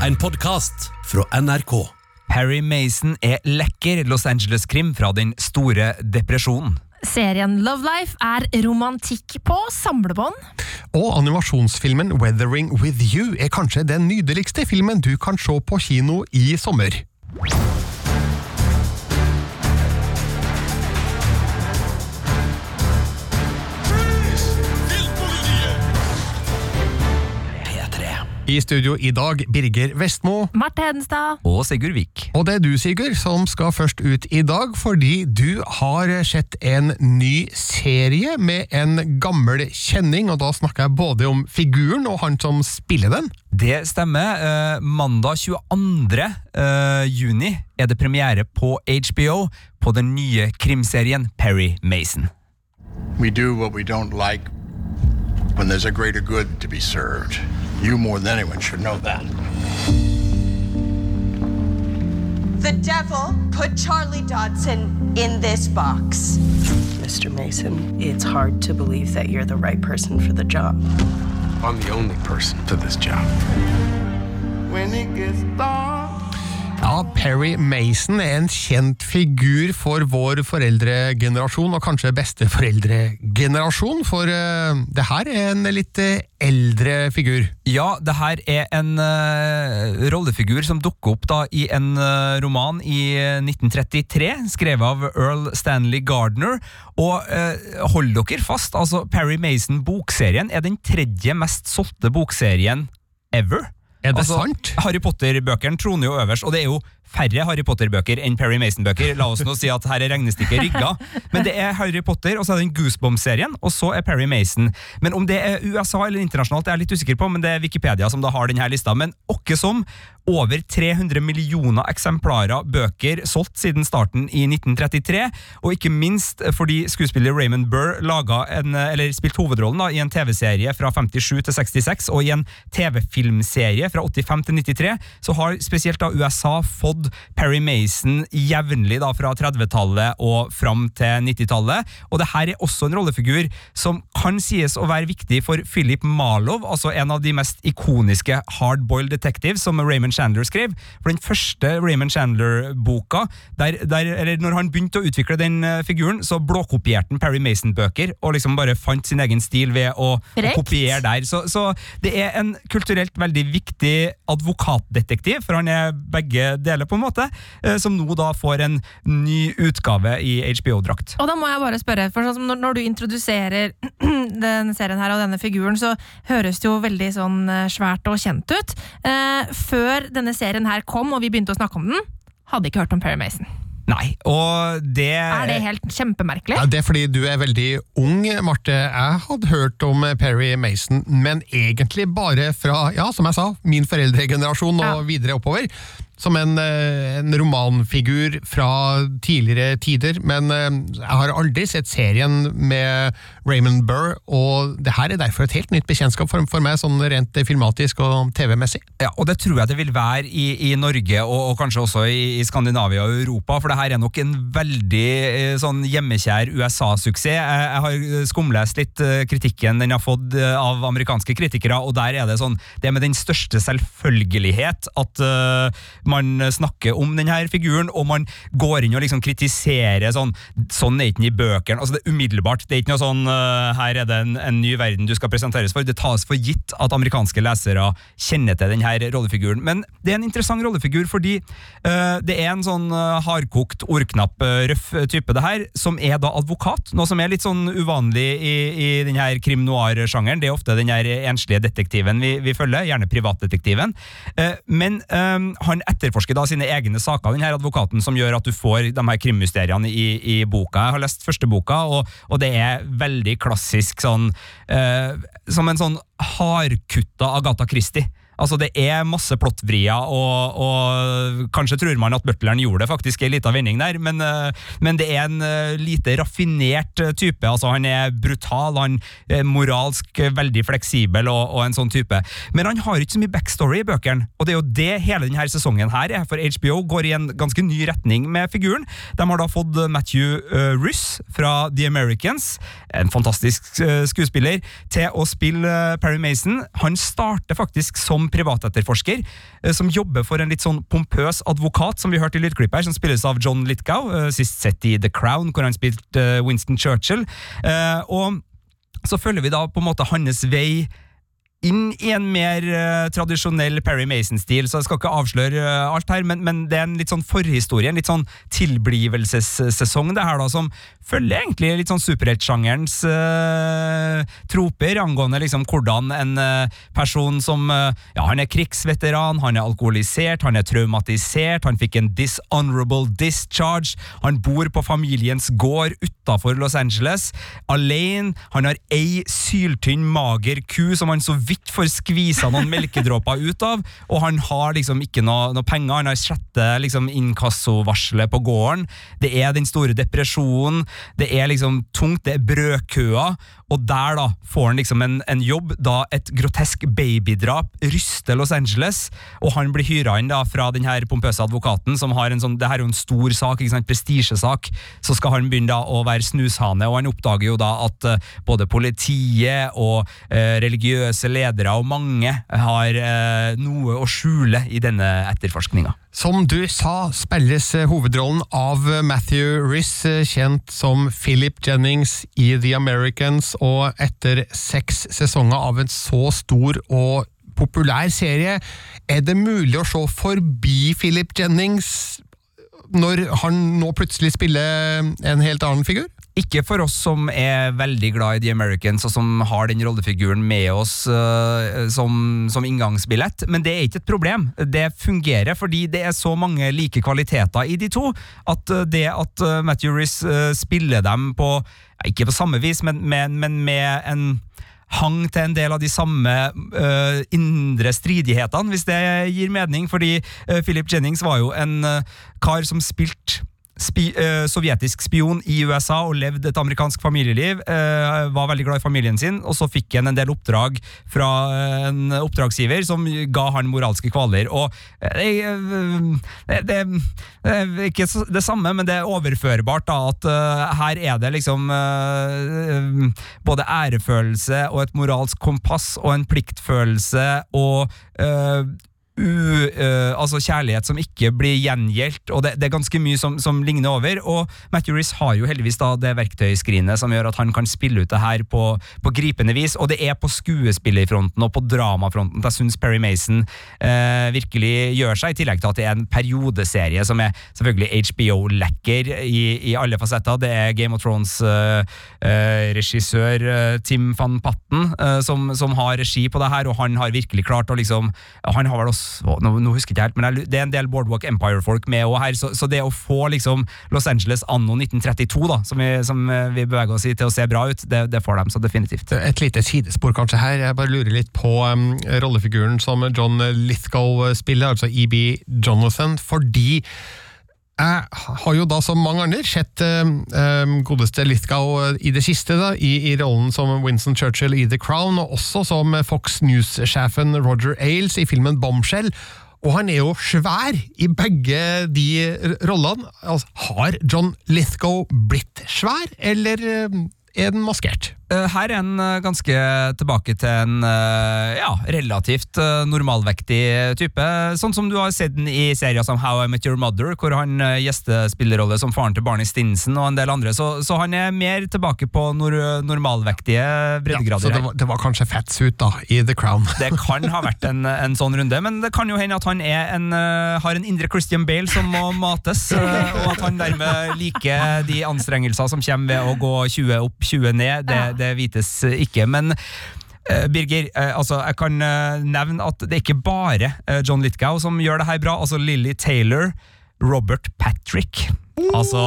En podkast fra NRK. Harry Mason er lekker Los Angeles-krim fra den store depresjonen. Serien Love Life er romantikk på samlebånd. Og animasjonsfilmen Weathering With You er kanskje den nydeligste filmen du kan se på kino i sommer. I studio i dag Birger Vestmo. Marte Hedenstad. Og Sigurd Vik. Og det er du, Sigurd, som skal først ut i dag, fordi du har sett en ny serie med en gammel kjenning, og da snakker jeg både om figuren og han som spiller den. Det stemmer. Eh, mandag 22. Eh, juni er det premiere på HBO på den nye krimserien Perry Mason. We do what we don't like when there's a greater good to be served. You more than anyone should know that. The devil put Charlie Dodson in this box. Mr. Mason, it's hard to believe that you're the right person for the job. I'm the only person for this job. When it gets dark. Ja, Perry Mason er en kjent figur for vår foreldregenerasjon, og kanskje besteforeldregenerasjon, for uh, det her er en litt uh, eldre figur. Ja, det her er en uh, rollefigur som dukker opp da i en roman i 1933, skrevet av Earl Stanley Gardner. Og hold dere fast, altså Perry Mason-bokserien er den tredje mest solgte bokserien ever. Er det altså, sant? Harry Potter-bøkene troner jo øverst, og det er jo færre Harry Potter-bøker enn Perry Mason-bøker. La oss nå si at her er regnestykket rigga. Men det er Harry Potter, og så er det den Goosebomb-serien, og så er Perry Mason. Men om det er USA eller internasjonalt, det er jeg litt usikker på, men det er Wikipedia som da har denne lista. Men åkke som, over 300 millioner eksemplarer bøker solgt siden starten i 1933, og ikke minst fordi skuespiller Raymond Burr laga en, eller spilte hovedrollen da, i en TV-serie fra 57 til 66, og i en TV-filmserie fra 85 til 93, så har spesielt da USA fått Perry Mason jevnlig da fra 30-tallet og fram til 90-tallet, og det her er også en rollefigur som kan sies å være viktig for Philip Marlow, altså en av de mest ikoniske hardboiled detectives som Raymond Chandler skrev. For den første Raymond Chandler-boka, der, der, eller når han begynte å utvikle den uh, figuren, så blåkopierte han Perry Mason-bøker, og liksom bare fant sin egen stil ved å, å kopiere der. Så, så det er en kulturelt veldig viktig advokatdetektiv, for han er begge deler, på en måte, eh, som nå da får en ny utgave i HBO-drakt. Og da må jeg bare spørre, for sånn som når du introduserer denne serien her og denne figuren, så høres det jo veldig sånn eh, svært og kjent ut. Eh, før denne serien her kom, og vi begynte å snakke om den, hadde ikke hørt om Perry Mason. Nei, og det Er det helt kjempemerkelig? Ja, det er fordi du er veldig ung, Marte. Jeg hadde hørt om Perry Mason, men egentlig bare fra, ja, som jeg sa, min foreldregenerasjon og Ja. videre oppover. Som en, eh, en romanfigur fra tidligere tider, men eh, jeg har aldri sett serien med Raymond Burr, og det her er derfor et helt nytt bekjentskap for, for meg, sånn rent filmatisk og TV-messig. Ja, og det tror jeg det vil være i, i Norge, og, og kanskje også i, i Skandinavia og Europa, for det her er nok en veldig eh, sånn hjemmekjær USA-suksess. Jeg, jeg har skumlest litt kritikken den har fått av amerikanske kritikere, og der er det sånn, det er med den største selvfølgelighet at eh, man snakker om denne figuren, og man går inn og liksom kritiserer sånn, sånn er ikke den i bøkene, altså det er umiddelbart, det er ikke noe sånn, uh, her er det en, en ny verden du skal presenteres for, det tas for gitt at amerikanske lesere kjenner til denne rollefiguren, men det er en interessant rollefigur fordi uh, det er en sånn uh, hardkokt, ordknapp, røff type det her, som er da advokat, noe som er litt sånn uvanlig i, i denne krim noir-sjangeren, det er ofte den enslige detektiven vi, vi følger, gjerne privatdetektiven, men han han etterforsker da sine egne saker, den her advokaten som gjør at du får de her krimmysteriene i, i boka. Jeg har lest første boka, og, og det er veldig klassisk sånn eh, Som en sånn hardkutta Agatha Christie. Altså Det er masse plottvrier, og, og kanskje tror man at butleren gjorde det faktisk en liten vending der, men, eh, men det er en eh, lite raffinert eh, type. Altså Han er brutal, han er moralsk veldig fleksibel og, og en sånn type. Men han har ikke så mye backstory i bøkene, og det er jo det hele denne sesongen her er. For HBO går i en ganske ny retning med figuren. De har da fått Matthew uh, Russ fra The Americans, en fantastisk skuespiller, til å spille Perry Mason. Han starter faktisk som privatetterforsker eh, som jobber for en litt sånn pompøs advokat, som vi hørte i lydklippet her, som spilles av John Lithgow, eh, sist sett i The Crown, hvor han spilte eh, Winston Churchill. Og så følger vi da på en måte hans vei inn i en mer uh, tradisjonell Perry Mason-stil, så jeg skal ikke avsløre uh, alt her, men, men det er en litt sånn forhistorie, en litt sånn tilblivelsessesong, det her da, som følger egentlig litt sånn superheltsjangerens uh, troper, angående liksom hvordan en person som Ja, han er krigsveteran, han er alkoholisert, han er traumatisert, han fikk en dishonorable discharge, han bor på familiens gård utafor Los Angeles, alene, han har ei syltynn, mager ku som han så vidt får skvisa noen melkedråper ut av, og han har liksom ikke noe, noe penger, han har sjette liksom inkassovarselet på gården, det er den store depresjonen, det er liksom tungt, det er brødkøer, og der da får han liksom en, en jobb da et grotesk babydrap ryster Los Angeles, og han blir hyra inn da fra den her pompøse advokaten som har en sånn, det her er jo en stor sak, ikke sant, prestisjesak, så skal han begynne da å være snushane, og han oppdager jo da at uh, både politiet og uh, religiøse ledere og mange har eh, noe å skjule i denne etterforskninga. Som du sa, spilles eh, hovedrollen av eh, Matthew Riss, eh, kjent som Philip Jennings i The Americans, og etter seks sesonger av en så stor og populær serie, er det mulig å se forbi Philip Jennings når han nå plutselig spiller en helt annen figur? Ikke for oss som er veldig glad i The Americans, og som har den rollefiguren med oss uh, som, som, inngangsbillett, men det er ikke et problem. Det fungerer fordi det er så mange like kvaliteter i de to, at uh, det at uh, Matthew Riss spiller dem på Ikke på samme vis, men, men, men med en hang til en del av de samme uh, indre stridighetene, hvis det gir mening. Fordi uh, Philip Jennings var jo en uh, kar som spilte Spi, uh, sovjetisk spion i USA og levde et amerikansk familieliv. Uh, var veldig glad i familien sin, og så fikk han en del oppdrag fra en oppdragsgiver som ga han moralske kvaler. Og det, det, det er ikke det samme, men det er overførbart da, at her er det liksom både ærefølelse og et moralsk kompass og en pliktfølelse og u, uh, altså kjærlighet som ikke blir gjengjeldt, og det, det, er ganske mye som, som, ligner over. Og Matthew Riss har jo heldigvis da det verktøyskrinet som gjør at han kan spille ut det her på, på gripende vis, og det er på skuespillerfronten og på dramafronten jeg syns Perry Mason uh, virkelig gjør seg, i tillegg til at det er en periodeserie som er selvfølgelig HBO-lekker i, i, alle fasetter. Det er Game of Thrones-regissør uh, Tim van Patten som, som, har regi på det her, og han har virkelig klart å liksom Han har vel også nå, nå, husker jeg ikke helt, men det er en del Boardwalk Empire-folk med også her, så, så, det å få liksom Los Angeles anno 1932, da, som vi, som vi beveger oss i, til å se bra ut, det, det får de så definitivt. Et lite sidespor kanskje her, jeg bare lurer litt på um, rollefiguren som John Lithgow spiller, altså EB Jonathan, fordi jeg har jo da, som mange andre, sett uh, godeste Lithgow i det siste, da, i, i, rollen som Winston Churchill i The Crown, og også som Fox News-sjefen Roger Ailes i filmen Bombshell. Og han er jo svær i begge de rollene. Altså, har John Lithgow blitt svær, eller er den maskert? Eh, her er en eh, ganske tilbake til en eh, ja, relativt normalvektig type. Sånn som du har sett den i serier som How I Met Your Mother, hvor han gjestespillerrolle som faren til Barney Stinson og en del andre. Så, så han er mer tilbake på nor normalvektige breddegrader. Ja, så det var, det var kanskje fettsuit da, i The Crown? det kan ha vært en, en, sånn runde, men det kan jo hende at han en, har en indre Christian Bale som må mates, og at han dermed liker de anstrengelser som kommer ved å gå 20 opp, 20 ned. Det, det vites ikke. men uh, Birger, uh, altså jeg kan uh, nevne at det er ikke bare John Lithgow som gjør det her bra. altså Lily Taylor, Robert Patrick. Uh. Altså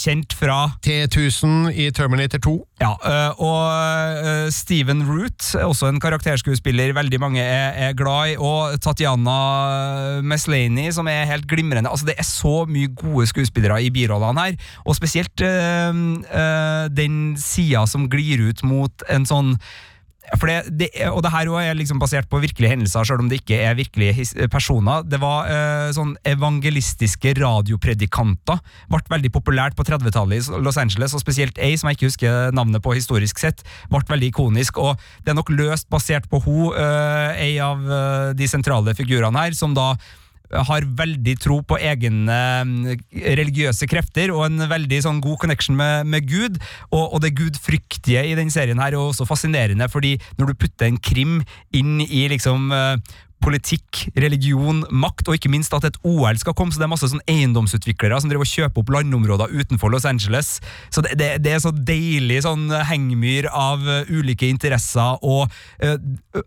kjent fra T1000 i Terminator 2. Ja, og Steven Root, også en karakterskuespiller veldig mange er, er glad i. Og Tatjana Meslany, som er helt glimrende. Altså Det er så mye gode skuespillere i birollene her, og spesielt den sida som glir ut mot en sånn for det, det, og det her er liksom basert på virkelige hendelser, selv om det ikke er virkelige personer. Det var eh, sånn evangelistiske radiopredikanter. Ble veldig populært på 30-tallet i Los Angeles, og spesielt ei som jeg ikke husker navnet på historisk sett, ble veldig ikonisk. Og det er nok løst basert på hun, eh, ei av eh, de sentrale figurene her, som da har veldig tro på egne mm, religiøse krefter og en veldig sånn god connection med, med Gud. Og, og det gudfryktige i den serien her er også fascinerende, fordi når du putter en krim inn i liksom eh, politikk, religion, makt, og ikke minst at et OL skal komme. Så det er masse sånn eiendomsutviklere som driver og kjøper opp landområder utenfor Los Angeles. Så det, det, det er så deilig sånn hengmyr av eh, ulike interesser og uh,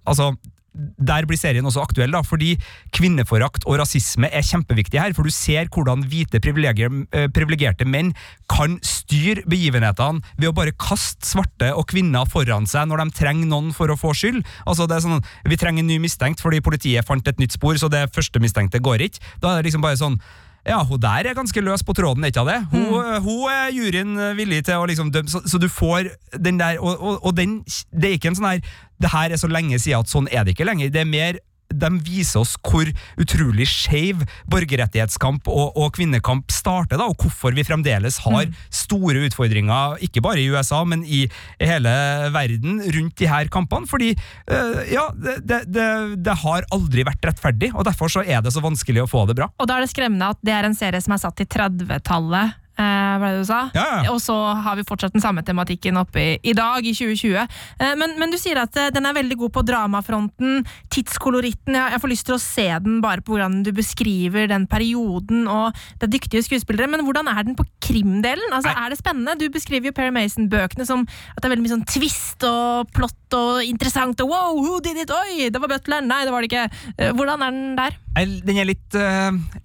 altså der blir serien også aktuell, da, fordi kvinneforakt og rasisme er kjempeviktig her. For du ser hvordan hvite eh, privilegerte menn kan styre begivenhetene ved å bare kaste svarte og kvinner foran seg når de trenger noen for å få skyld. Altså det er sånn, Vi trenger en ny mistenkt fordi politiet fant et nytt spor, så det første mistenkte går ikke. Da er det liksom bare sånn ja, hun der er ganske løs på tråden, ikke det? Hun, hun er juryen villig til å liksom dømme, så, så du får den der Og, og, og den, det er ikke en sånn her Det her er så lenge siden at sånn er det ikke lenger. Det er mer de viser oss hvor utrolig skeiv borgerrettighetskamp og, og kvinnekamp starter, da, og hvorfor vi fremdeles har store utfordringer, ikke bare i USA, men i hele verden rundt de her kampene. Fordi øh, ja, det, det, det, det har aldri vært rettferdig, og derfor så er det så vanskelig å få det bra. Og da er det skremmende at det er en serie som er satt i 30-tallet. Eh, hva er det du sa? Ja, ja. Og så har vi fortsatt den samme tematikken oppe i, i dag, i 2020. Eh, men, men du sier at eh, den er veldig god på dramafronten, tidskoloritten. Jeg, jeg får lyst til å se den bare på hvordan du beskriver den perioden, og det er dyktige skuespillere. Men hvordan er den på krimdelen? Altså, er det spennende? Du beskriver jo Perry Mason-bøkene som at det er veldig mye sånn twist og plott og interessant og wow, who did it? Oi, det var butleren! Nei, det var det ikke. Hvordan er den der? Den er litt,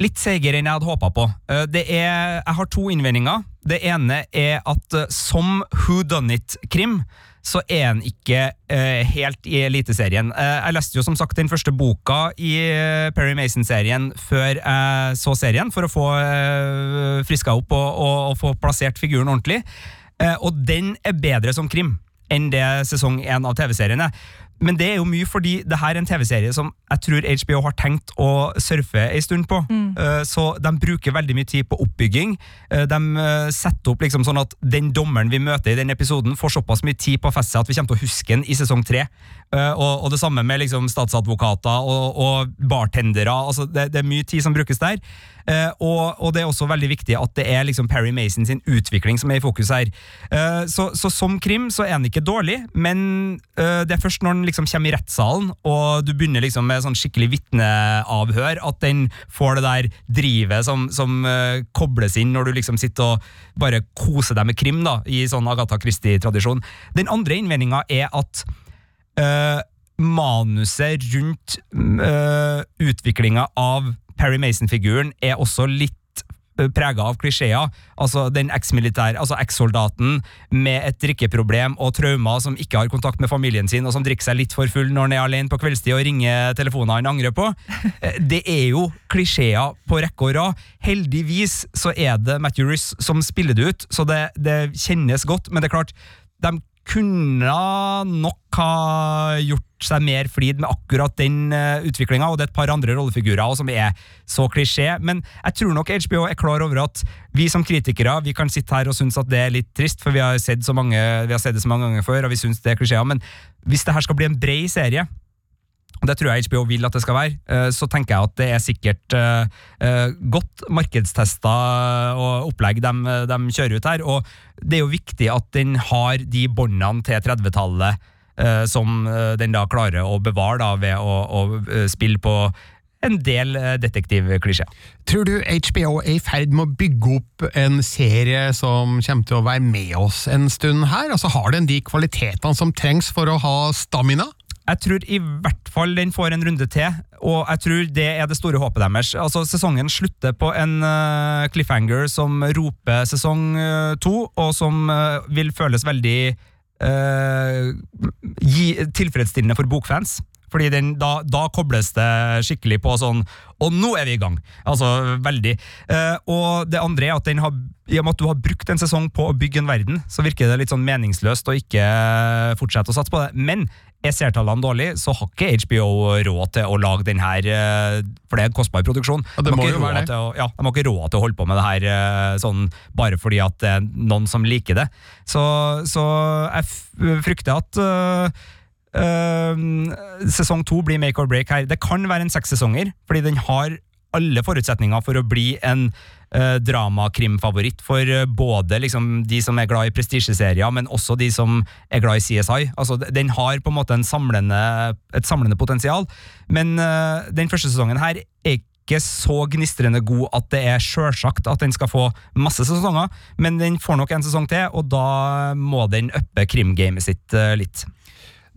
litt seigere enn jeg hadde håpa på. Det er, jeg har to innvendinger. Det ene er at eh, som Who Done It-krim, så er den ikke eh, helt i Eliteserien. Eh, jeg leste jo som sagt den første boka i eh, Perry Mason-serien før jeg så serien, for å få eh, friska opp og, og, og få plassert figuren ordentlig. Eh, og den er bedre som krim enn det sesong én av TV-serien er. Men det er jo mye fordi det her er en TV-serie som jeg tror HBO har tenkt å surfe en stund på. Mm. Så de bruker veldig mye tid på oppbygging. Eh, De eh, setter opp liksom sånn at den dommeren vi møter i den episoden, får såpass mye tid på å feste seg at vi kommer til å huske den i sesong tre. Eh, Og, og det samme med liksom statsadvokater og, og bartendere. Altså det, det er mye tid som brukes der. Eh, og, og det er også veldig viktig at det er liksom Perry Mason sin utvikling som er i fokus her. Eh, så, så som krim så er den ikke dårlig, men eh, det er først når den liksom kommer i rettssalen, og du begynner liksom med sånn skikkelig vitneavhør, at den får det der drivet som, som eh, kobles inn når du liksom sitter og bare koser deg med krim, da, i sånn Agatha Christie-tradisjon. Den andre innvendinga er at eh, manuset rundt uh, utviklinga av Perry Mason-figuren er også litt prega av klisjeer. Altså den eks-militær, altså eks-soldaten med et drikkeproblem og traumer som ikke har kontakt med familien sin, og som drikker seg litt for full når han er alene på kveldstid og ringer telefoner han angrer på. Eh, Det er jo klisjeer på rekke og rad. Heldigvis så er det Matthew Riss som spiller det ut, så det, det kjennes godt, men det er klart, de kunne nok ha gjort seg mer flid med akkurat den uh, utviklinga, og det er et par andre rollefigurer også som er så klisjé, men jeg tror nok HBO er klar over at vi som kritikere vi kan sitte her og synes at det er litt trist, for vi har sett, så mange, vi har sett det så mange ganger før, og vi synes det er klisjeer, men hvis det her skal bli en bred serie, det tror jeg HBO vil at det skal være, eh, så tenker jeg at det er sikkert eh, eh, godt markedstesta og opplegg de, de kjører ut her. Og det er jo viktig at den har de båndene til 30-tallet eh, som den da klarer å bevare da, ved å, å spille på en del detektivklisjeer. Tror du HBO er i ferd med å bygge opp en serie som kommer til å være med oss en stund her? Altså Har den de kvalitetene som trengs for å ha stamina? Jeg tror i hvert fall den får en runde til, og jeg tror det er det store håpet deres. Altså, Sesongen slutter på en uh, cliffhanger som roper sesong uh, to, og som uh, vil føles veldig gi, tilfredsstillende for bokfans. Fordi den, da, da kobles det skikkelig på sånn Og nå er vi i gang! Altså veldig. Eh, og det andre er at den har i og med at du har brukt en sesong på å bygge en verden, så virker det litt sånn meningsløst å ikke fortsette å satse på det. Men er seertallene dårlige, så har ikke HBO råd til å lage den her eh, For det er en kostbar produksjon. Ja, de, har ikke råd å, ja, de har ikke råd til å holde på med det her eh, sånn bare fordi at det er noen som liker det. Så, så jeg frykter at øh, sesong to blir make or break her. Det kan være en seks sesonger, fordi den har alle forutsetninger for å bli en uh, dramakrimfavoritt for eh, både liksom, de som er glad i prestisjeserier, men også de som er glad i CSI. Altså, den har på en måte en samlende, et samlende potensial, men eh, den første sesongen her er ikke så gnistrende god at det er sjølsagt at den skal få masse sesonger, men den får nok en sesong til, og da må den uppe krimgamet sitt eh, litt.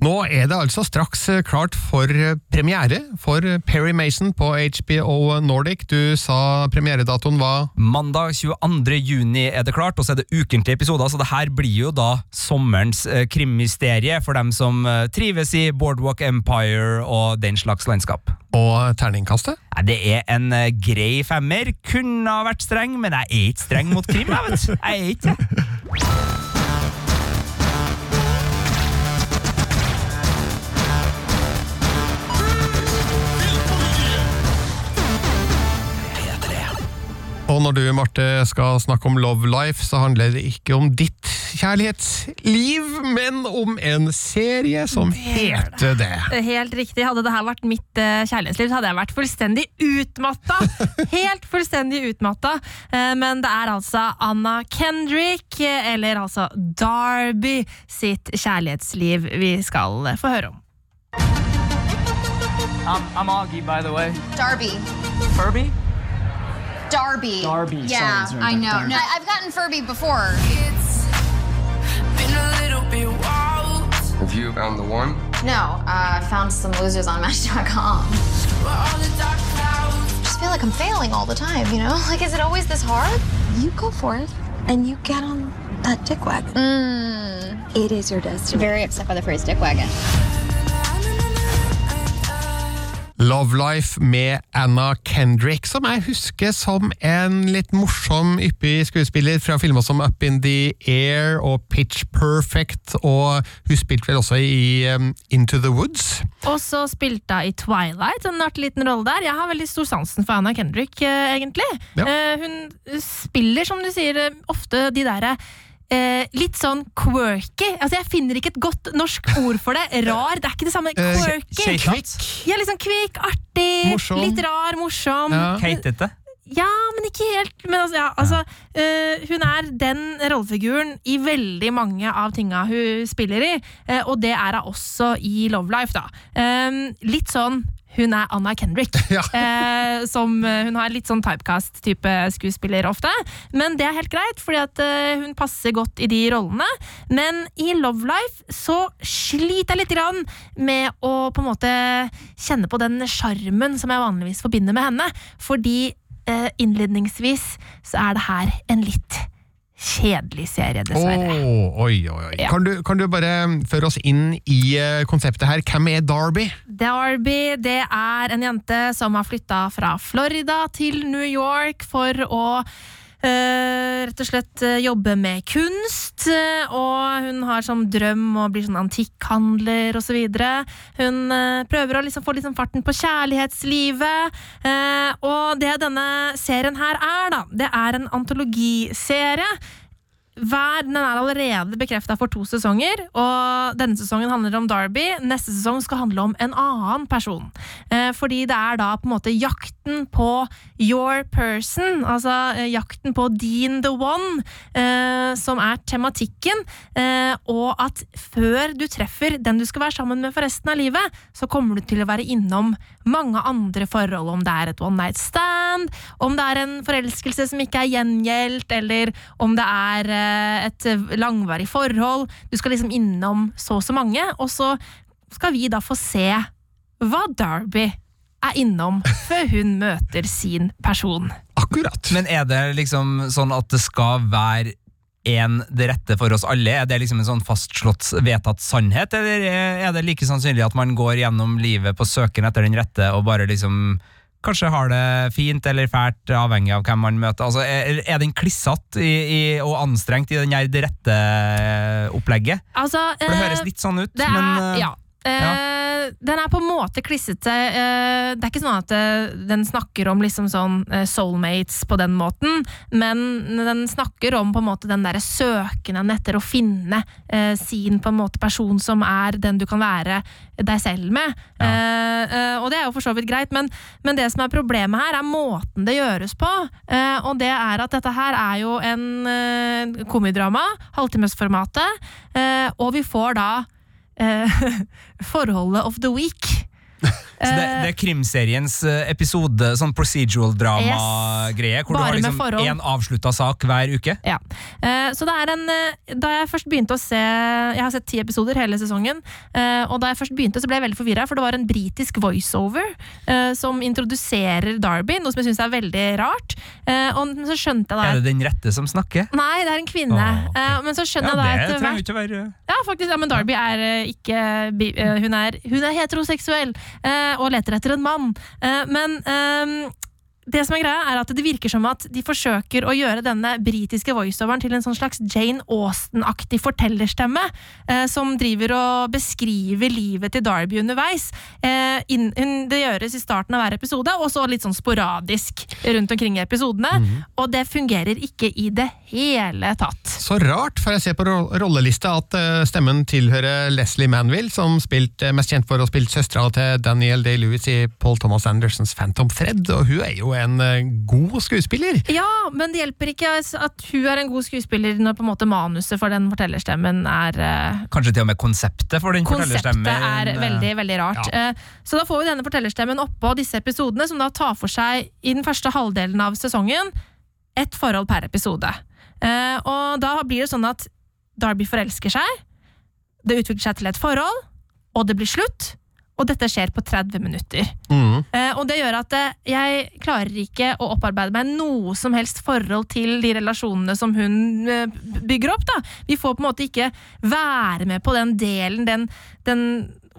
Nå er det altså straks eh, klart for eh, premiere for Perry Mason på HBO Nordic. Du sa premieredatoen var Mandag 22. juni er det klart, og så er det ukentlige episoder, så det her blir jo da sommerens eh, krimmysterie for dem som eh, trives i Boardwalk Empire og den slags landskap. Og terningkastet? Det er en eh, grei femmer. Kunne ha vært streng, men jeg er ikke streng mot krim. Jeg vet. Jeg er ikke Og når du, Marte, skal snakke om Love Life, så handler det ikke om ditt kjærlighetsliv, men om en serie som heter det. Helt riktig. Hadde det her vært mitt eh, kjærlighetsliv, så hadde jeg vært fullstendig utmatta. Helt fullstendig utmatta. Eh, men det er altså Anna Kendrick, eh, eller altså Darby, sitt kjærlighetsliv vi skal få høre om. I'm, I'm Augie, by the way. Darby. Furby? Darby. Darby, Yeah, sorry, sorry, I know. No, I've gotten Furby before. Have you found the one? No, uh, I found some losers on Match.com. Just feel like I'm failing all the time, you know? Like, is it always this hard? You go for it, and you get on that dick wagon. Mmm. It is your destiny. Very upset by the phrase dick wagon. Love Life med Anna Kendrick, som jeg husker som en litt morsom, yppig skuespiller fra filmer som Up in the Air og Pitch Perfect, og hun spilte vel også i um, Into the Woods. Og så spilte hun i Twilight, en artig liten rolle der. Jeg har veldig stor sansen for Anna Kendrick, eh, egentlig. Ja. Eh, hun spiller, som du sier, eh, ofte de derre eh, litt sånn quirky. Altså, jeg finner ikke et godt norsk ord for det. Rar. Det er ikke det samme. Eh, Quirky. Kvikk. Ja, litt sånn kvikk, artig, Morsom. litt rar, morsom. Ja. Keitete. Ja, men ikke helt. Men altså, ja, altså eh, hun er den rollefiguren i veldig mange av tinga hun spiller i, eh, og det er hun også i Love Life, da. Eh, litt sånn hun er Anna Kendrick. Ja. eh, som, eh, hun har litt sånn typecast-type skuespiller ofte. Men det er helt greit, fordi at eh, hun passer godt i de rollene. Men i Love Life så sliter jeg litt grann med å på en måte kjenne på den sjarmen som jeg vanligvis forbinder med henne. Fordi eh, innledningsvis så er det her en litt kjedelig serie, dessverre. Åh, oi, oi, oi. Ja. Kan, du, kan du bare føre oss inn i eh, konseptet her? Hvem er Darby? Darby det er en jente som har flytta fra Florida til New York for å rett og slett eh, jobbe med kunst. eh, og hun har som drøm å bli sånn antikkhandler osv. Hun eh, prøver å liksom få liksom farten på kjærlighetslivet. eh, og det denne serien her er, da, det er en antologiserie. Hver, den er allerede bekrefta for to sesonger, og denne sesongen handler om Derby. Neste sesong skal handle om en annen person. Eh, fordi det er da på en måte jakten på your person, altså eh, jakten på Dean the One, eh, som er tematikken. Eh, og at før du treffer den du skal være sammen med for resten av livet, så kommer du til å være innom mange andre forhold. Om det er et one night stand, om det er en forelskelse som ikke er gjengjeldt, eller om det er eh, et langvarig forhold. Du skal liksom innom så og så mange, og så skal vi da få se hva Darby er innom før hun møter sin person. Akkurat. Men er det liksom sånn at det skal være en det rette for oss alle? Er det liksom en sånn fastslått, vedtatt sannhet, eller er det like sannsynlig at man går gjennom livet på søken etter den rette og bare liksom kanskje har det fint eller fælt, avhengig av hvem man møter? Altså, er, er den klissete og anstrengt i den her det rette opplegget? Altså, For det eh, høres litt sånn ut, er, men eh, ja. Eh, Den er på en måte klissete. Eh, det er ikke sånn at eh, den snakker om liksom sånn soulmates på den måten, men den snakker om på en måte den derre søkenen etter å finne sin på en måte person som er den du kan være deg selv med. Eh, og det er jo for så vidt greit, men, men det som er problemet her, er måten det gjøres på. Og det er at dette her er jo en komidrama, halvtimesformatet, og vi får da forholdet of the week. Så det, det er krimseriens eh, episode, sånn procedural drama-greie, hvor Bare du har liksom én avslutta sak hver uke? Ja. Eh, så det er en eh, Da jeg først begynte å se Jeg har sett ti episoder hele sesongen. og da jeg først begynte, så ble jeg veldig forvirra, for det var en britisk voiceover som introduserer Darby, noe som jeg syns er veldig rart. Og så skjønte jeg da Er det den rette som snakker? Nei, det er en kvinne. Eh, men så skjønner Ja, jeg da etter hvert være ja, faktisk. Ja, men Darby er ikke hun, er, hun er heteroseksuell og leter etter en mann. Eh, men ehm, det som er greia er at det virker som at de forsøker å gjøre denne britiske voiceoveren til en sånn slags Jane Austen-aktig fortellerstemme, eh, som driver og beskriver livet til Darby underveis. Eh, inn, det gjøres i starten av hver episode, og så litt sånn sporadisk rundt omkring i episodene. Og det fungerer ikke i det hele tatt. Så rart, for jeg ser på rollelista at eh, stemmen tilhører Leslie Manville, som spilt, eh, mest kjent for å ha spilt søstera til Daniel Day-Lewis i Paul Thomas Andersons Phantom Fred, og hun er jo en eh, god skuespiller. Ja, men det hjelper ikke at hun er en god skuespiller når på en måte manuset for den fortellerstemmen er eh, Kanskje til og med konseptet for den Konseptet fortellerstemmen? er eh, veldig veldig rart. Eh, Så da får vi denne fortellerstemmen oppå disse episodene, som da tar for seg i den første halvdelen av sesongen ett forhold per episode. Eh, Og da blir det sånn at Darby forelsker seg, det utvikler seg til et forhold, og det blir slutt. Og dette skjer på 30 minutter. Eh, og det gjør at eh, jeg klarer ikke å opparbeide meg noe som helst forhold til de relasjonene som hun eh, bygger opp. da. Vi får på en måte ikke være med på den delen, den, den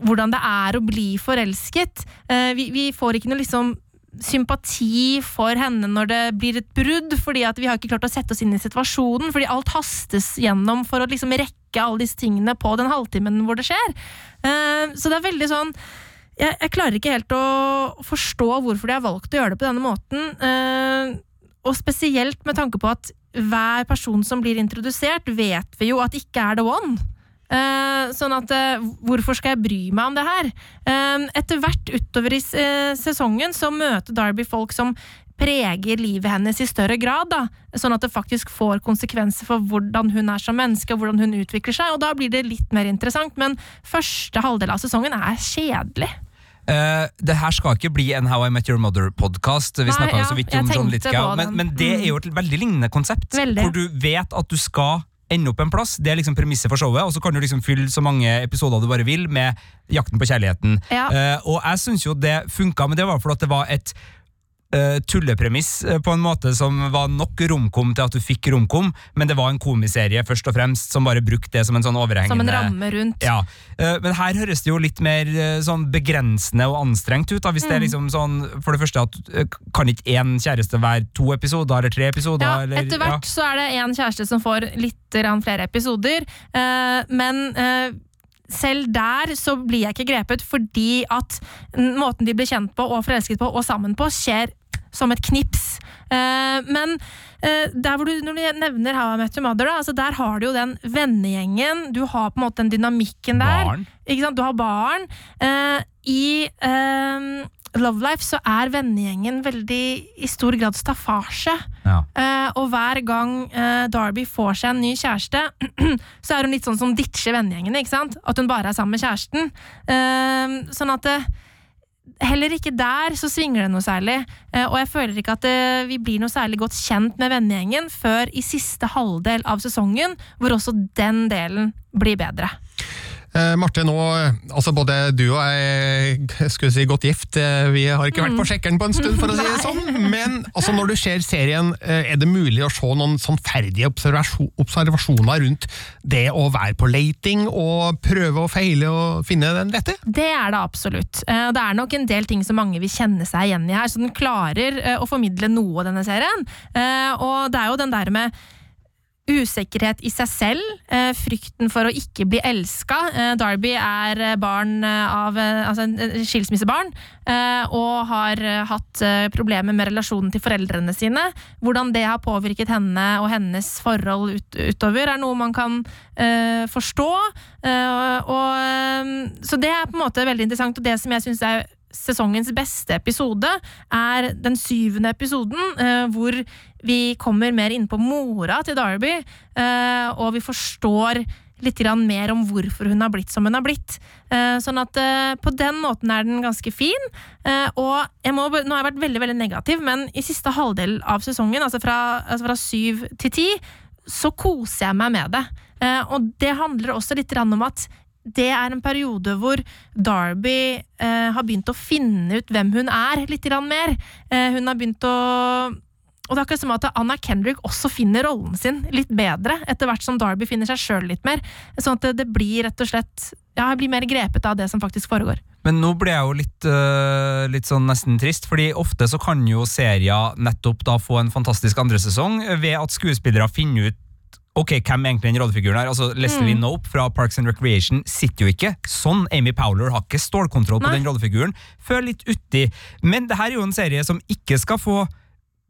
hvordan det er å bli forelsket. Eh, vi, vi får ikke noe liksom sympati for henne når det blir et brudd, fordi at vi har ikke klart å sette oss inn i situasjonen, fordi alt hastes gjennom for å liksom rekke alle disse tingene på den halvtimen hvor det skjer. Eh, så det er veldig sånn jeg, jeg klarer ikke helt å forstå hvorfor de har valgt å gjøre det på denne måten. eh, og spesielt med tanke på at hver person som blir introdusert, vet vi jo at ikke er the one. Uh, sånn at uh, hvorfor skal jeg bry meg om det her? Uh, etter hvert utover i sesongen så møter Darby folk som preger livet hennes i større grad, da. Sånn at det faktisk får konsekvenser for hvordan hun er som menneske, og hvordan hun utvikler seg, og da blir det litt mer interessant, men første halvdel av sesongen er kjedelig. Uh, det her skal ikke bli en How I Met Your Mother-podkast. Vi snakka ja, så vidt om John tenkte men, men det er jo et veldig lignende konsept. Veldig. Hvor du vet at du skal ende opp en plass. Det er liksom premisset for showet, og så kan du liksom fylle så mange episoder du bare vil med Jakten på kjærligheten. Ja. Uh, og jeg syns jo det funka, men det var fordi det var et tullepremiss eh, på en måte som var nok romkom til at du fikk romkom, men det var en komiserie først og fremst som bare brukte det som en sånn overhengende Som en ramme rundt. ja, eh, men her høres det jo litt mer eh, sånn begrensende og anstrengt ut. da, hvis det er Mm. liksom sånn, For det første, at eh, kan ikke én kjæreste være to episoder eller tre episoder? Ja, eller, etter hvert så er det en kjæreste som får litt flere episoder, eh, men eh, selv der så blir jeg ikke grepet, fordi at måten de blir kjent på og forelsket på og sammen på, skjer som et knips. Eh, men eh, der hvor du, når du nevner How I Met Your Mother, da, altså der har du jo den vennegjengen, du har på en måte den dynamikken der. Du har barn. Eh, I Love Life så er vennegjengen veldig i stor grad staffasje. Ja. Eh, og hver gang eh, Darby får seg en ny kjæreste, så er hun litt sånn som ditcher vennegjengen. At hun bare er sammen med kjæresten. Eh, sånn at det, Heller ikke der så svinger det noe særlig. Eh, og jeg føler ikke at eh, vi blir noe særlig godt kjent med vennegjengen før i siste halvdel av sesongen, hvor også den delen blir bedre. Eh, Marte, nå, altså både du og jeg skulle si godt gift, eh, vi har ikke vært på sjekkeren på en stund, for å si det sånn, men altså, når du ser serien, eh, er det mulig å se noen sånn ferdige observasjoner rundt det å være på leiting og prøve og feile og finne den rette? Det er det absolutt. Eh, Det er nok en del ting som mange vil kjenne seg igjen i her, så den klarer eh, å formidle noe denne serien. Eh, Og det er jo den der med usikkerhet i seg selv, eh, frykten for å ikke bli elska. Eh, Darby er eh, barn av altså en skilsmissebarn, og har hatt problemer med relasjonen til foreldrene sine. Hvordan det har påvirket henne og hennes forhold ut, utover, er noe man kan forstå. Og, så det er på en måte veldig interessant, og det som jeg syns er sesongens beste episode er den syvende episoden, eh, hvor vi kommer mer inn på mora til Darby, eh, og vi forstår litt mer om hvorfor hun har blitt som hun har blitt. Eh, sånn at eh, på den måten er den ganske fin. Eh, og jeg må, nå har jeg vært veldig veldig negativ, men i siste halvdel av sesongen, altså fra, altså fra syv til ti, så koser jeg meg med det. Eh, og det handler også litt om at det er en periode hvor Darby eh, har begynt å finne ut hvem hun er, litt mer. Eh, hun har begynt å og det er akkurat som at Anna Kendrick også finner rollen sin litt bedre, etter hvert som Darby finner seg sjøl litt mer. Sånn at det, blir rett og slett Ja, jeg blir mer grepet av det som faktisk foregår. Men nå ble jeg jo litt, øh, litt sånn nesten trist, fordi ofte så kan jo serier nettopp da få en fantastisk andre sesong ved at skuespillere finner ut Ok, hvem er egentlig den rollefiguren her? Altså, Leslie Mm. Nope fra Parks and Recreation sitter jo ikke sånn. Amy Powler har ikke stålkontroll på Nei. den rollefiguren før litt uti. Men det her er jo en serie som ikke skal få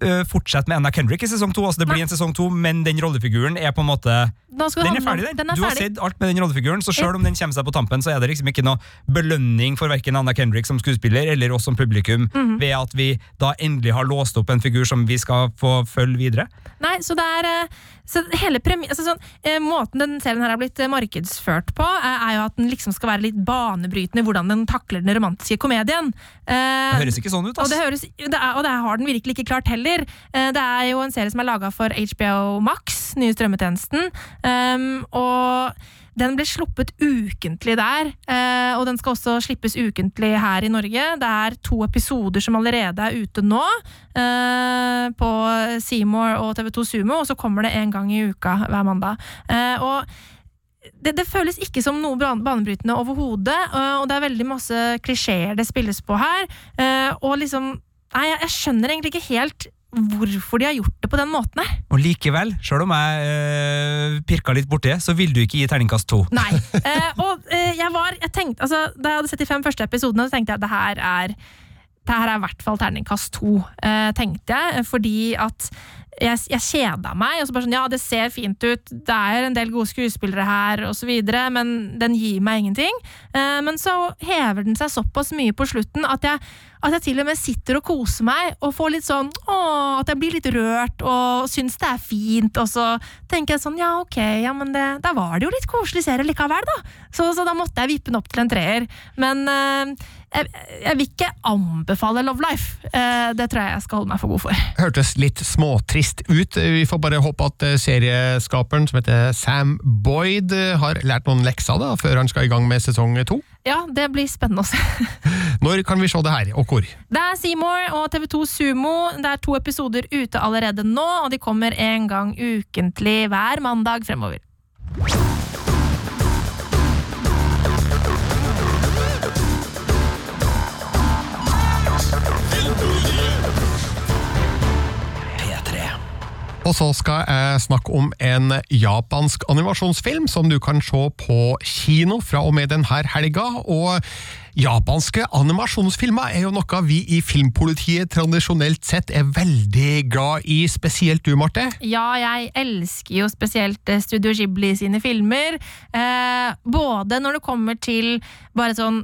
øh, fortsette med Anna Kendrick i sesong to. Altså, det blir en sesong to, men den rollefiguren er på en måte Den er ferdig, den. Den er du har ferdig. sett alt med den rollefiguren, så selv om den kommer seg på tampen, så er det liksom ikke noe belønning for hverken Anna Kendrick som skuespiller eller oss som publikum Mhm. ved at vi da endelig har låst opp en figur som vi skal få følge videre. Nei, så det er eh, så hele premi altså sånn, eh, Måten den serien her har blitt eh, markedsført på, eh, er jo at den liksom skal være litt banebrytende i hvordan den takler den romantiske komedien. Eh, Det høres ikke sånn ut, Og det, høres, det, er, og det har den virkelig ikke klart heller. Eh, Det er jo en serie som er laga for HBO Max, nye strømmetjenesten. Um, og den ble sluppet ukentlig der, eh, og den skal også slippes ukentlig her i Norge. Det er to episoder som allerede er ute nå, eh, på Seymour og TV2 Sumo, og så kommer det en gang i uka hver mandag. Eh, og det, det føles ikke som noe banebrytende overhodet, og det er veldig masse klisjeer det spilles på her. Og liksom Nei, jeg skjønner egentlig ikke helt hvorfor de har gjort det på den måten her. Og likevel, selv om jeg øh, pirka litt borti det, så vil du ikke gi terningkast to. Nei. Eh, og eh, jeg var jeg tenkte, altså, Da jeg hadde sett de fem første episodene, så tenkte jeg at det her er det her er i hvert fall terningkast to, eh, tenkte jeg. Fordi at jeg, jeg kjeda meg. og så bare sånn, Ja, det ser fint ut, det er en del gode skuespillere her, og så videre, men den gir meg ingenting. Eh, men så hever den seg såpass mye på slutten at jeg, at jeg til og med sitter og koser meg og får litt sånn å, At jeg blir litt rørt og syns det er fint. Og så tenker jeg sånn ja, ok, ja, men det, da var det jo litt koselig serie likevel, da. Så, så da måtte jeg vippe den opp til en treer. Men eh, jeg, jeg vil ikke anbefale Love Life. Eh, det tror jeg jeg skal holde meg for god for. Hørtes litt småtrist ut. Vi får bare håpe at eh, serieskaperen, som heter Sam Boyd, har lært noen lekser da, før han skal i gang med sesong to. Ja, det blir spennende å se. Når kan vi se det her, og hvor? Det er Seymour og TV2 Sumo. Det er to episoder ute allerede nå, og de kommer en gang ukentlig hver mandag fremover. Og så skal jeg snakke om en japansk animasjonsfilm som du kan se på kino fra og med denne helga. Og japanske animasjonsfilmer er jo noe vi i Filmpolitiet tradisjonelt sett er veldig glad i, spesielt du, Marte. Ja, jeg elsker jo spesielt eh, Studio Ghibli sine filmer. Eh, både når det kommer til bare sånn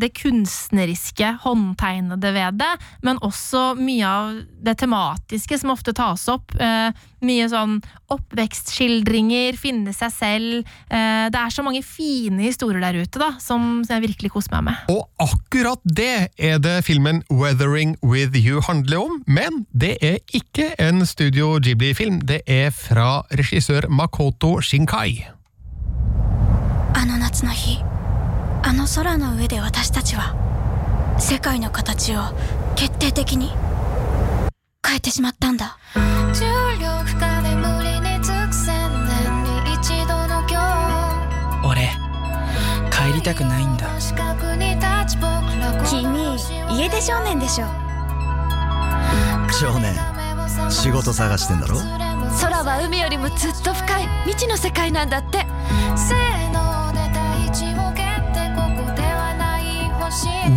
det kunstneriske, håndtegnede ved det, men også mye av det tematiske som ofte tas opp. Eh, mye sånn oppvekstskildringer, finne seg selv. Eh, det er så mange fine historier der ute da, som, som jeg virkelig koser meg med. Og akkurat det er det filmen Weathering With You handler om, men det er ikke en Studio Ghibli-film. Det er fra regissør Makoto Shinkai. あの夏の日 あの空の上で私たちは世界の形を決定的に変えてしまったんだ。重力が眠りにつく千年に一度の今日。俺帰りたくないんだ。君家出少年でしょ。少年仕事探してんだろ？空は海よりもずっと深い。未知の世界なんだって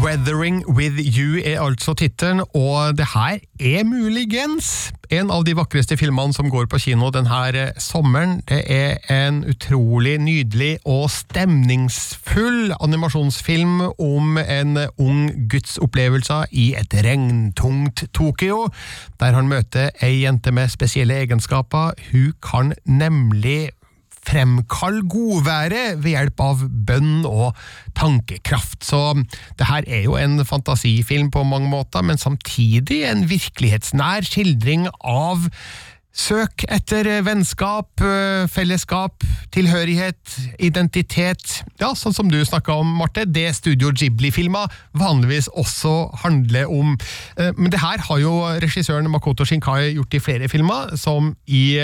Weathering with you er altså tittelen, og det her er muligens en av de vakreste filmene som går på kino denne sommeren. Det er en utrolig nydelig og stemningsfull animasjonsfilm om en ung gutts opplevelser i et regntungt Tokyo, der han møter ei jente med spesielle egenskaper. Hun kan nemlig fremkall godværet ved hjelp av bønn og tankekraft. Så det her er jo en fantasifilm på mange måter, men samtidig en virkelighetsnær skildring av Søk etter vennskap, fellesskap, tilhørighet, identitet. Ja, sånn som du snakka om, Marte. Det Studio Ghibli-filmer vanligvis også handler om. Men det her har jo regissøren Makoto Shinkai gjort i flere filmer, som i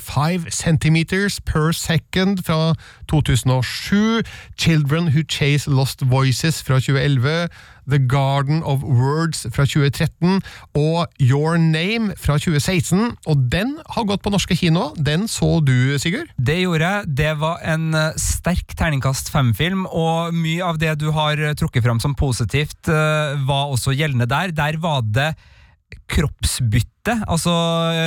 Five Centimeters Per Second fra 2007, Children Who Chase Lost Voices fra 2011, The Garden of Words fra 2013 og Your Name fra 2016. Og den har gått på norske kino. Den så du, Sigurd? Det gjorde jeg. Det var en eh, sterk terningkast fem-film, og mye av det du har eh, trukket fram som positivt, eh, var også gjeldende der. Der var det kroppsbytte. Altså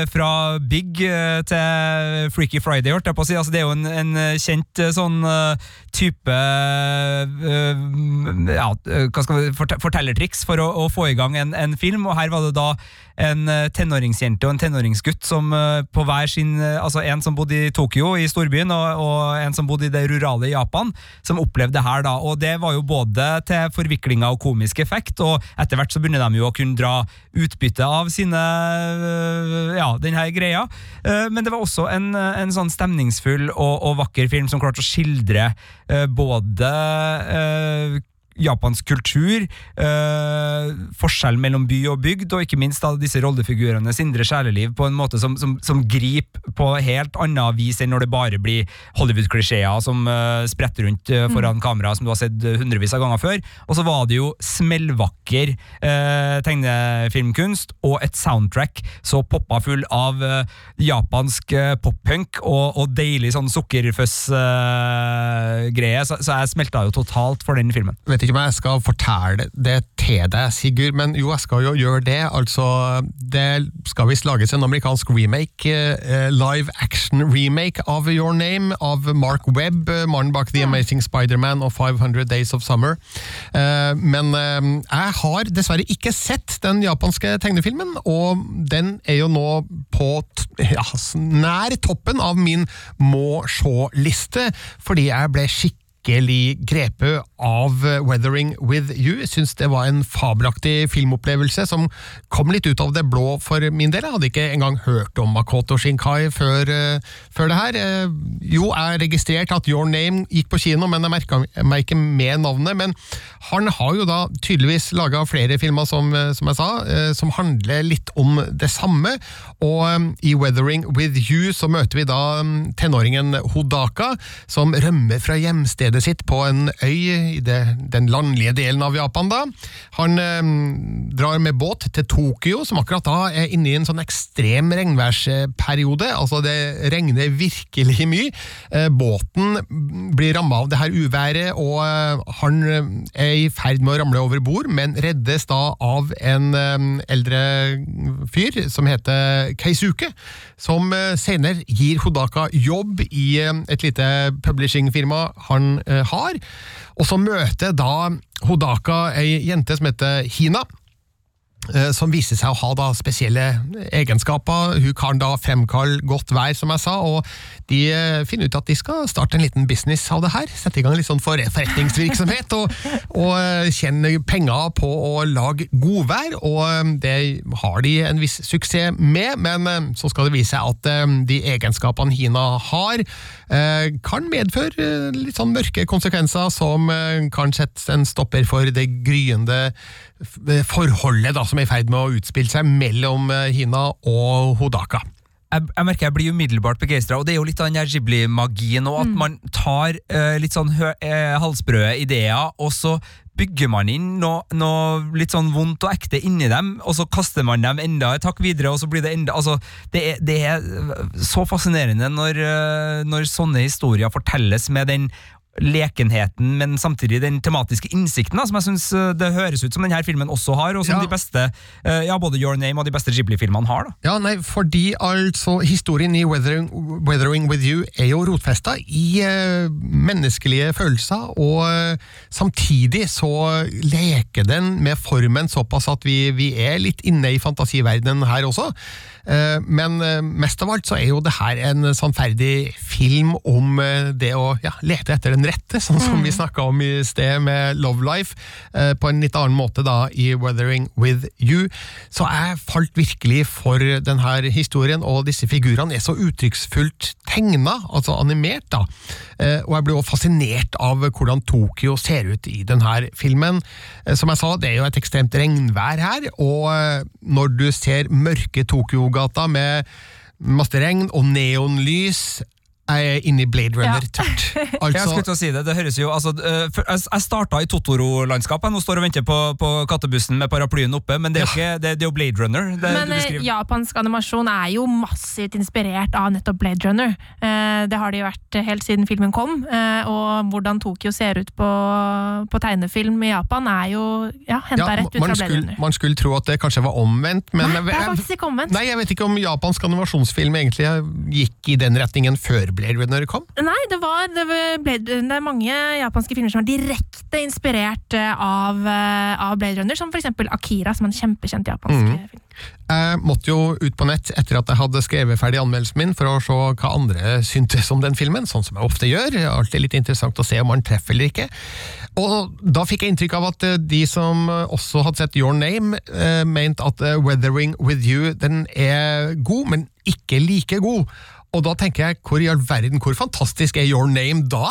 fra Big til Freaky Friday, holdt jeg på å si. Altså, det er jo en, en kjent sånn type ja, vi, fortellertriks for å, å, få i gang en, en, film, og her var det da en tenåringsjente og en tenåringsgutt som på hver sin Altså en som bodde i Tokyo, i storbyen, og, og en som bodde i det rurale Japan, som opplevde det her, da. Og det var jo både til forviklinga og komisk effekt, og etter hvert så begynner de jo å kunne dra utbytte av sine ja, denne greia. Men det var også en, en sånn stemningsfull og, og, vakker film som klarte å skildre både japansk kultur, eh, forskjell mellom by og bygd, og ikke minst da disse rollefigurenes indre sjeleliv på en måte som, som, som griper på helt annet vis enn når det bare blir Hollywood-klisjeer som eh, spretter rundt eh, foran mm. kamera, som du har sett hundrevis av ganger før. Og så var det jo smellvakker eh, tegnefilmkunst og et soundtrack så poppa full av eh, japansk poppunk og, og, deilig sånn sukkerføss-greie, så, så jeg smelta jo totalt for den filmen. Vet ikke om jeg skal fortelle det til deg, Sigurd, men jo, jeg skal jo gjøre det. Altså, det skal visst lages en amerikansk remake, eh, live action remake av Your Name, av Mark Webb, mannen bak The Amazing Spiderman og 500 Days of Summer. Eh, men eh, jeg har dessverre ikke sett den japanske tegnefilmen, og den er jo nå på ja, nær toppen av min må sjå-liste, fordi jeg ble skikkelig virkelig grepet av Weathering With You. Syns det var en fabelaktig filmopplevelse som kom litt ut av det blå for min del. Jeg hadde ikke engang hørt om Makoto Shinkai før, uh, før det her. Uh, jo, jeg registrerte at Your Name gikk på kino, men jeg merka meg ikke med navnet. Men han har jo da tydeligvis laga flere filmer, som, eh, som jeg sa, som handler litt om det samme. Og i Weathering With You så møter vi da um, tenåringen Hodaka, som rømmer fra hjemstedet stedet sitt på en øy i det, den landlige delen av Japan. da. Han eh, drar med båt til Tokyo, som akkurat da er inne i en sånn ekstrem regnværsperiode. Altså, det regner virkelig mye. Eh, båten blir ramma av det her uværet, og eh, han er i ferd med å ramle over bord, men reddes da av en eh, eldre fyr som heter Keisuke, som eh, senere gir Hodaka jobb i eh, et lite publishingfirma han Eh, har. Og så møter da Hodaka ei jente som heter Hina. Eh, som viser seg å ha da spesielle egenskaper. Hun kan da fremkalle godt vær, som jeg sa, og de eh, finner ut at de skal starte en liten business av det her. Sette i gang litt sånn for forretningsvirksomhet og, og eh, tjene penger på å lage godvær, og det har de en viss suksess med, men så skal det vise seg at de egenskapene Hina har, kan medføre litt sånn mørke konsekvenser som kan sette en stopper for det gryende forholdet da, som er i ferd med å utspille seg mellom eh, Hina og Hodaka. jeg, jeg merker jeg blir umiddelbart begeistra, og det er jo litt av den der Ghibli-magien òg, at man tar eh, litt sånn hø, eh, halsbrøde ideer, og så bygger man inn noe, noe litt sånn vondt og ekte inni dem, og så kaster man dem enda et hakk videre, og så blir det enda Altså, det er, det er så fascinerende når, eh, når sånne historier fortelles med den lekenheten, men samtidig den tematiske innsikten, da, som jeg syns det høres ut som denne filmen også har, og som Ja. de beste, eh, ja, både Your Name og de beste Ghibli-filmene har. da. Ja, nei, fordi altså historien i Weathering, Weathering With You er jo rotfesta i eh, menneskelige følelser, og eh, samtidig så leker den med formen såpass at vi, vi er litt inne i fantasiverdenen her også. Eh, men eh, mest av alt så er jo det her en sannferdig film om eh, det å ja, lete etter den rette, sånn som vi snakka om i sted med Love Life, på en litt annen måte da i Weathering With You. Så jeg falt virkelig for denne historien, og disse figurene er så uttrykksfullt tegna, altså animert, da. Og jeg ble også fascinert av hvordan Tokyo ser ut i denne filmen. Som jeg sa, det er jo et ekstremt regnvær her, og når du ser mørke Tokyo-gata med masse regn og neonlys, jeg er inne i Blade Runner-tørt. jeg skulle til å si det, det høres jo altså, øh, Jeg starta i Totoro-landskapet, nå står og venter på, på kattebussen med paraplyen oppe, men det er jo, ikke, det, det er jo Blade Runner. Det, Men du eh, japansk animasjon er jo massivt inspirert av nettopp Blade Runner. Eh, det har det jo vært helt siden filmen kom. Eh, og hvordan Tokyo ser ut på, på tegnefilm i Japan, er jo ja, henta Ja, rett ut fra man, Blade skulle, Runner. man skulle tro at det kanskje var omvendt, men Nei, det er faktisk ikke omvendt. Nei, jeg vet ikke om japansk animasjonsfilm egentlig gikk i den retningen før Blade Runner kom. Nei, det, var, det, var Blade, det er mange japanske filmer som er direkte inspirert eh, av, eh, av Blade Runner, som for eksempel Akira, som er en kjempekjent japansk mm. film. Jeg måtte jo ut på nett etter at jeg hadde skrevet ferdig anmeldelsen min, for å se hva andre syntes om den filmen, sånn som jeg ofte gjør. Alltid litt interessant å se om man treffer eller ikke. Og da fikk jeg inntrykk av at de som også hadde sett Your Name, mente at Weathering With You den er god, men ikke like god. Og da tenker jeg, hvor i all verden, hvor fantastisk er Your Name da?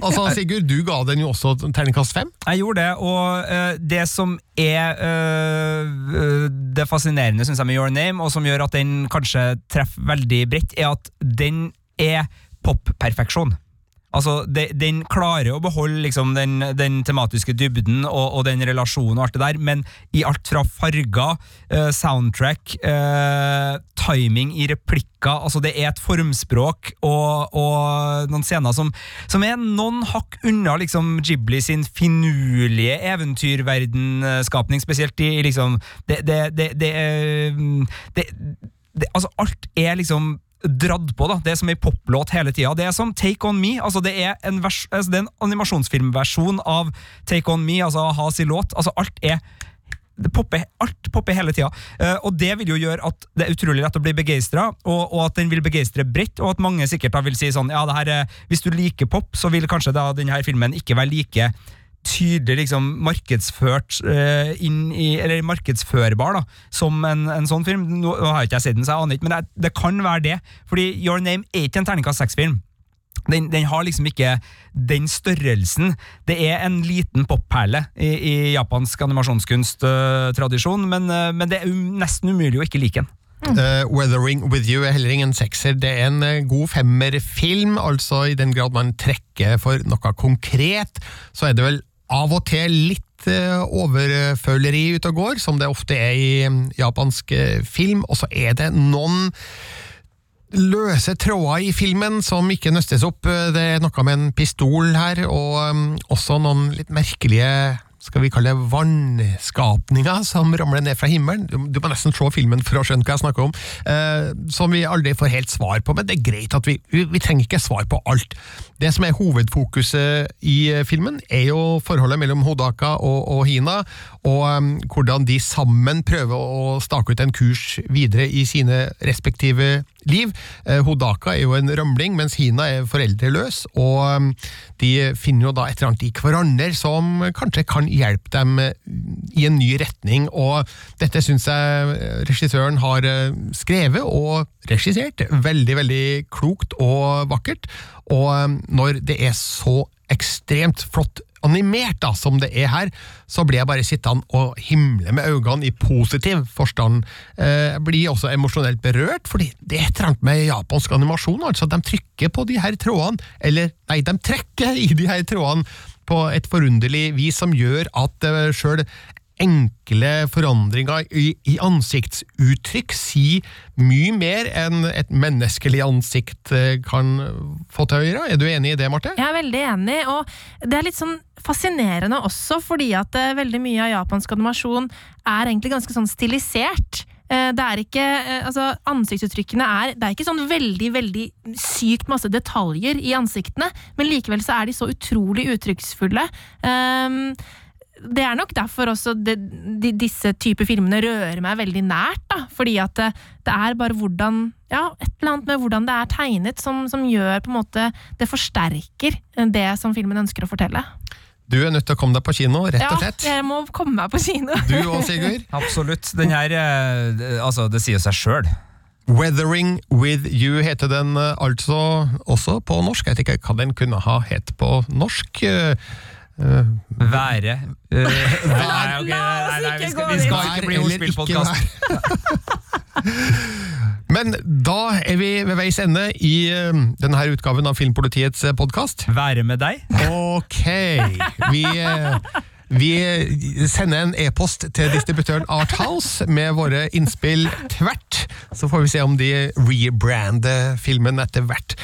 Altså, Sigurd, du ga den jo også terningkast fem. Jeg gjorde det, og uh, det som er øh, det fascinerende synes jeg med Your Name, og som gjør at den kanskje treffer veldig bredt, er at den er popperfeksjon. Altså, de, Den klarer å beholde liksom, den, den tematiske dybden og, og den relasjonen og alt det der, men i alt fra farger, eh, soundtrack, eh, timing i replikker altså Det er et formspråk og, og noen scener som, som er noen hakk unna liksom, Ghibli sin finurlige eventyrverdenskapning, spesielt i liksom det, det, det, det, mm, Altså, alt er liksom dratt på, da. Det er som ei poplåt hele tida. Det er som Take On Me. altså Det er en, vers, altså, det er en animasjonsfilmversjon av Take On Me, altså a-ha sin låt. Altså, alt er det popper, alt popper hele tida. Uh, og det vil jo gjøre at det er utrolig lett å bli begeistra, og, og at den vil begeistre bredt, og at mange sikkert da vil si sånn ja, det her, er- hvis du liker pop, så vil kanskje da denne filmen ikke være like tydelig liksom markedsført uh, inn i, eller markedsførbar da, som en, en sånn film. Nå har jeg ikke jeg sett den, så jeg aner ikke, men det, det kan være det. Fordi Your Name er ikke en terningkast seks-film. Den, den har liksom ikke den størrelsen. Det er en liten popperle i, i japansk animasjonskunsttradisjon, men, uh, men det er um, nesten umulig å ikke like den. Uh, Weathering With You er heller ingen sekser. Det er en uh, god femmerfilm, altså i den grad man trekker for noe konkret, så er det vel av og til litt eh, overføleri ute og går, som det ofte er i eh, japansk eh, film, og så er det noen løse tråder i filmen som ikke nøstes opp. Eh, Det er noe med en pistol her, og um, også noen litt merkelige skal vi kalle det vannskapninger som ramler ned fra himmelen. Du, må nesten se filmen for å skjønne hva jeg snakker om. Eh, som vi aldri får helt svar på, men det er greit at vi, vi, vi trenger ikke svar på alt. Det som er hovedfokuset i eh, filmen, er jo forholdet mellom Hodaka og, og Hina, og um, hvordan de sammen prøver å stake ut en kurs videre i sine respektive liv. Eh, Hodaka er jo en rømling, mens Hina er foreldreløs, og um, de finner jo da et eller annet i hverandre som kanskje kan hjelpe dem eh, i en ny retning, og dette syns jeg regissøren har eh, skrevet og regissert veldig, veldig klokt og vakkert, og um, når det er så ekstremt flott animert da, som det er her, så blir jeg bare sittende og himle med øynene i positiv forstand. Eh, jeg blir også emosjonelt berørt, fordi det er et med japansk animasjon. altså De trykker på de her trådene, eller nei, de trekker i de her trådene på et forunderlig vis som gjør at uh, sjøl enkle forandringer i, i ansiktsuttrykk sier mye mer enn et menneskelig ansikt eh, kan få til å gjøre. Er du enig i det, Marte? Jeg er veldig enig, og det er litt sånn fascinerende også, fordi at uh, veldig mye av japansk animasjon er egentlig ganske sånn stilisert. Uh, det er ikke, altså Ansiktsuttrykkene er Det er ikke sånn veldig veldig sykt masse detaljer i ansiktene, men likevel så er de så utrolig uttrykksfulle. Um, det er nok derfor også det, de, disse typer filmene rører meg veldig nært. da, Fordi at det, det, er bare hvordan Ja, et eller annet med hvordan det er tegnet som, som, gjør på en måte Det forsterker det som filmen ønsker å fortelle. Du er nødt til å komme deg på kino, rett og slett. Ja, jeg må komme meg på kino. Du òg, Sigurd? Absolutt. Den her eh, Altså, det sier seg sjøl. Weathering With You heter den eh, altså også på norsk. Jeg vet ikke hva den kunne ha het på norsk. Uh, Være uh, Nei, okay, nei, nei, vi skal, vi skal ikke bli ordspillpodkast. Men da er vi ved veis ende i uh, denne utgaven av Filmpolitiets podkast. Være med deg? Ok. Vi, vi sender en e-post til distributøren Arthouse med våre innspill tvert. Så får vi se om de rebrander filmen etter hvert.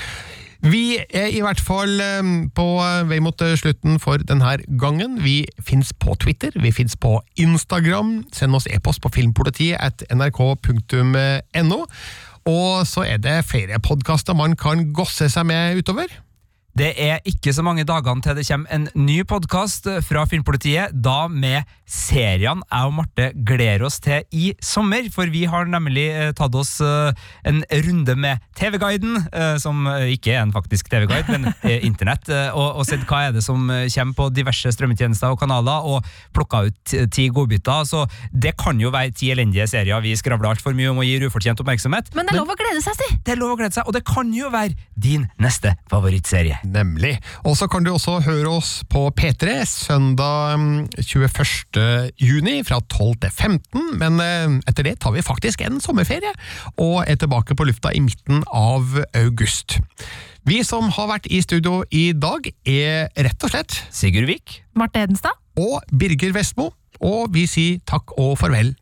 Vi er i hvert fall ehm, på vei mot eh, slutten for denne gangen. Vi fins på Twitter, vi fins på Instagram. Send oss e-post på filmpolitiet at nrk.no. Og så er det flere podkaster man kan gosse seg med utover. Det er ikke så mange dagene til det kommer en ny podkast fra Filmpolitiet, da med seriene jeg og Marte gleder oss til i sommer. For vi har nemlig eh, tatt oss eh, en runde med TV-guiden, eh, som ikke er en faktisk TV-guide, men internett, og, og, sett hva er det som kommer på diverse strømmetjenester og kanaler, og plukka ut ti godbiter. Så det kan jo være ti elendige serier vi skravler altfor mye om og gir ufortjent oppmerksomhet. Men det er lov å glede seg, si! Det er lov å glede seg, og det kan jo være din neste favorittserie. Nemlig. Og så kan du også høre oss på P3 søndag 21. Mm, juni fra 12 til 15, men eh, etter det tar vi faktisk en sommerferie, og er tilbake på lufta i midten av august. Vi som har vært i studio i dag, er rett og slett Sigurd Vik. Marte Edenstad. Og Birger Vestmo. Og vi sier takk og farvel.